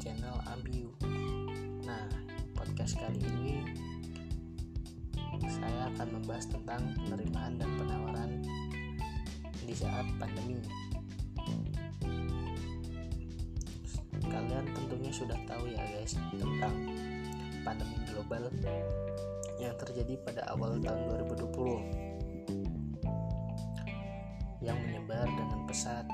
channel Ambiu. Nah, podcast kali ini saya akan membahas tentang penerimaan dan penawaran di saat pandemi. Kalian tentunya sudah tahu ya guys tentang pandemi global yang terjadi pada awal tahun 2020 yang menyebar dengan pesat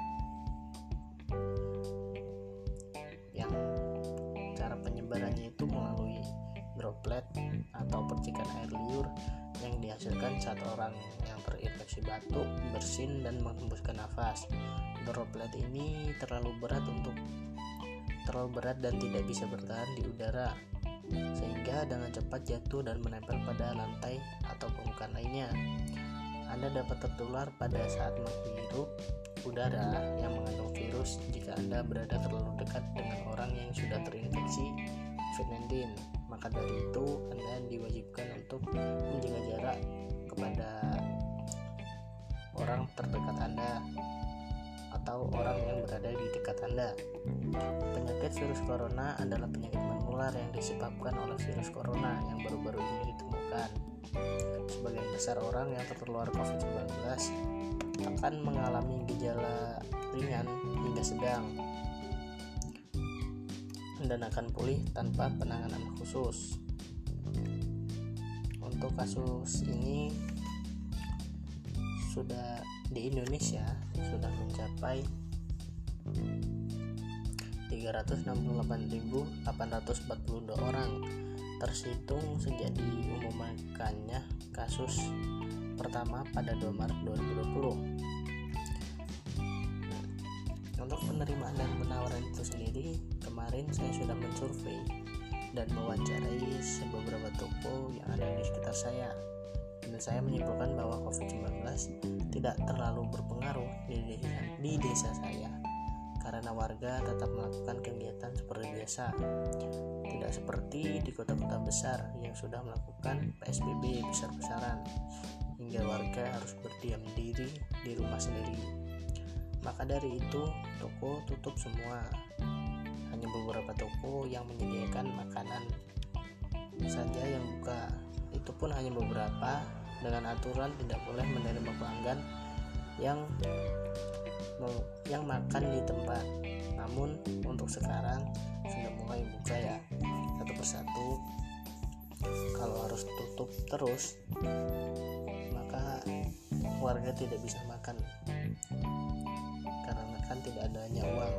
yang terinfeksi batuk, bersin, dan menghembuskan nafas. Droplet ini terlalu berat untuk terlalu berat dan tidak bisa bertahan di udara sehingga dengan cepat jatuh dan menempel pada lantai atau permukaan lainnya. Anda dapat tertular pada saat menghirup udara yang mengandung virus jika Anda berada terlalu dekat dengan orang yang sudah terinfeksi COVID-19. Maka dari itu, Anda diwajibkan untuk menjaga jarak kepada orang terdekat Anda atau orang yang berada di dekat Anda. Penyakit virus corona adalah penyakit menular yang disebabkan oleh virus corona yang baru-baru ini ditemukan sebagian besar orang yang tertular COVID-19 akan mengalami gejala ringan hingga sedang dan akan pulih tanpa penanganan khusus. Untuk kasus ini sudah di Indonesia sudah mencapai 368.842 orang terhitung sejak diumumkannya kasus pertama pada 2 Maret 2020. Untuk penerimaan dan penawaran itu sendiri, kemarin saya sudah mensurvei dan mewawancarai beberapa toko yang ada di sekitar saya. Saya menyimpulkan bahwa COVID-19 tidak terlalu berpengaruh di desa, di desa saya karena warga tetap melakukan kegiatan seperti biasa. Tidak seperti di kota-kota besar yang sudah melakukan PSBB besar-besaran hingga warga harus berdiam diri di rumah sendiri. Maka dari itu, toko tutup semua. Hanya beberapa toko yang menyediakan makanan saja yang buka. Itu pun hanya beberapa dengan aturan tidak boleh menerima pelanggan yang yang makan di tempat. Namun untuk sekarang sudah mulai buka ya satu persatu. Kalau harus tutup terus, maka warga tidak bisa makan karena kan tidak adanya uang.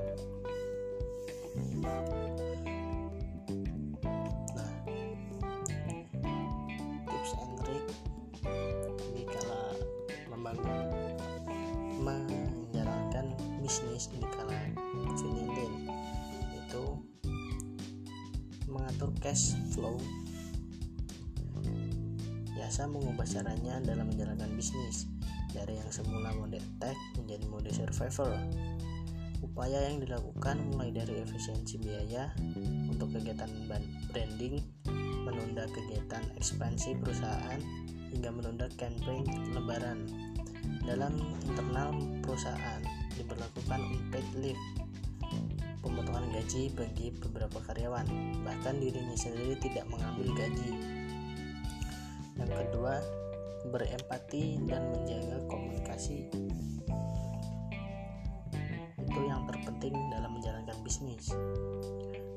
Bisnis di kala COVID-19 itu mengatur cash flow. Biasa mengubah caranya dalam menjalankan bisnis dari yang semula mode attack menjadi mode survivor upaya yang dilakukan mulai dari efisiensi biaya untuk kegiatan branding menunda kegiatan ekspansi perusahaan hingga menunda campaign lebaran. Dalam internal perusahaan diberlakukan unpaid leave. Pemotongan gaji bagi beberapa karyawan bahkan dirinya sendiri tidak mengambil gaji. Yang kedua berempati dan menjaga komunikasi. Itu yang terpenting dalam menjalankan bisnis.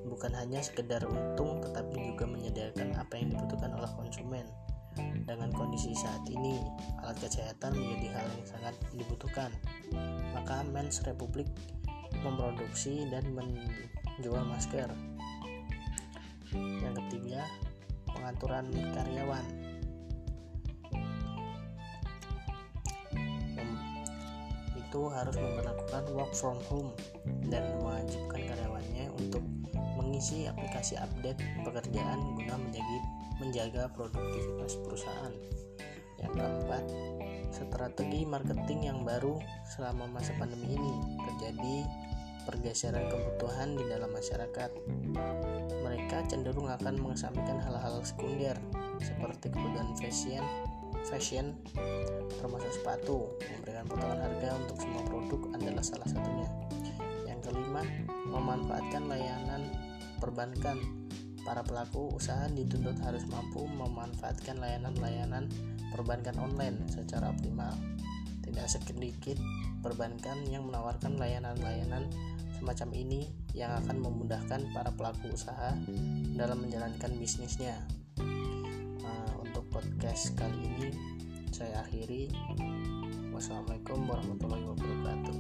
Bukan hanya sekedar untung tetapi juga menyediakan apa yang dibutuhkan oleh konsumen dengan kondisi saat ini, alat kesehatan menjadi hal yang sangat dibutuhkan. Maka Mens Republik memproduksi dan menjual masker. Yang ketiga, pengaturan karyawan. Itu harus memperlakukan work from home dan mewajibkan karyawannya untuk mengisi aplikasi update pekerjaan guna menjadi menjaga produktivitas perusahaan. Yang keempat, strategi marketing yang baru selama masa pandemi ini terjadi pergeseran kebutuhan di dalam masyarakat. Mereka cenderung akan mengesampingkan hal-hal sekunder seperti kebutuhan fashion, fashion termasuk sepatu. Memberikan potongan harga untuk semua produk adalah salah satunya. Yang kelima, memanfaatkan layanan perbankan. Para pelaku usaha dituntut harus mampu memanfaatkan layanan-layanan perbankan online secara optimal. Tidak sedikit perbankan yang menawarkan layanan-layanan semacam ini yang akan memudahkan para pelaku usaha dalam menjalankan bisnisnya. Podcast kali ini saya akhiri. Wassalamualaikum warahmatullahi wabarakatuh.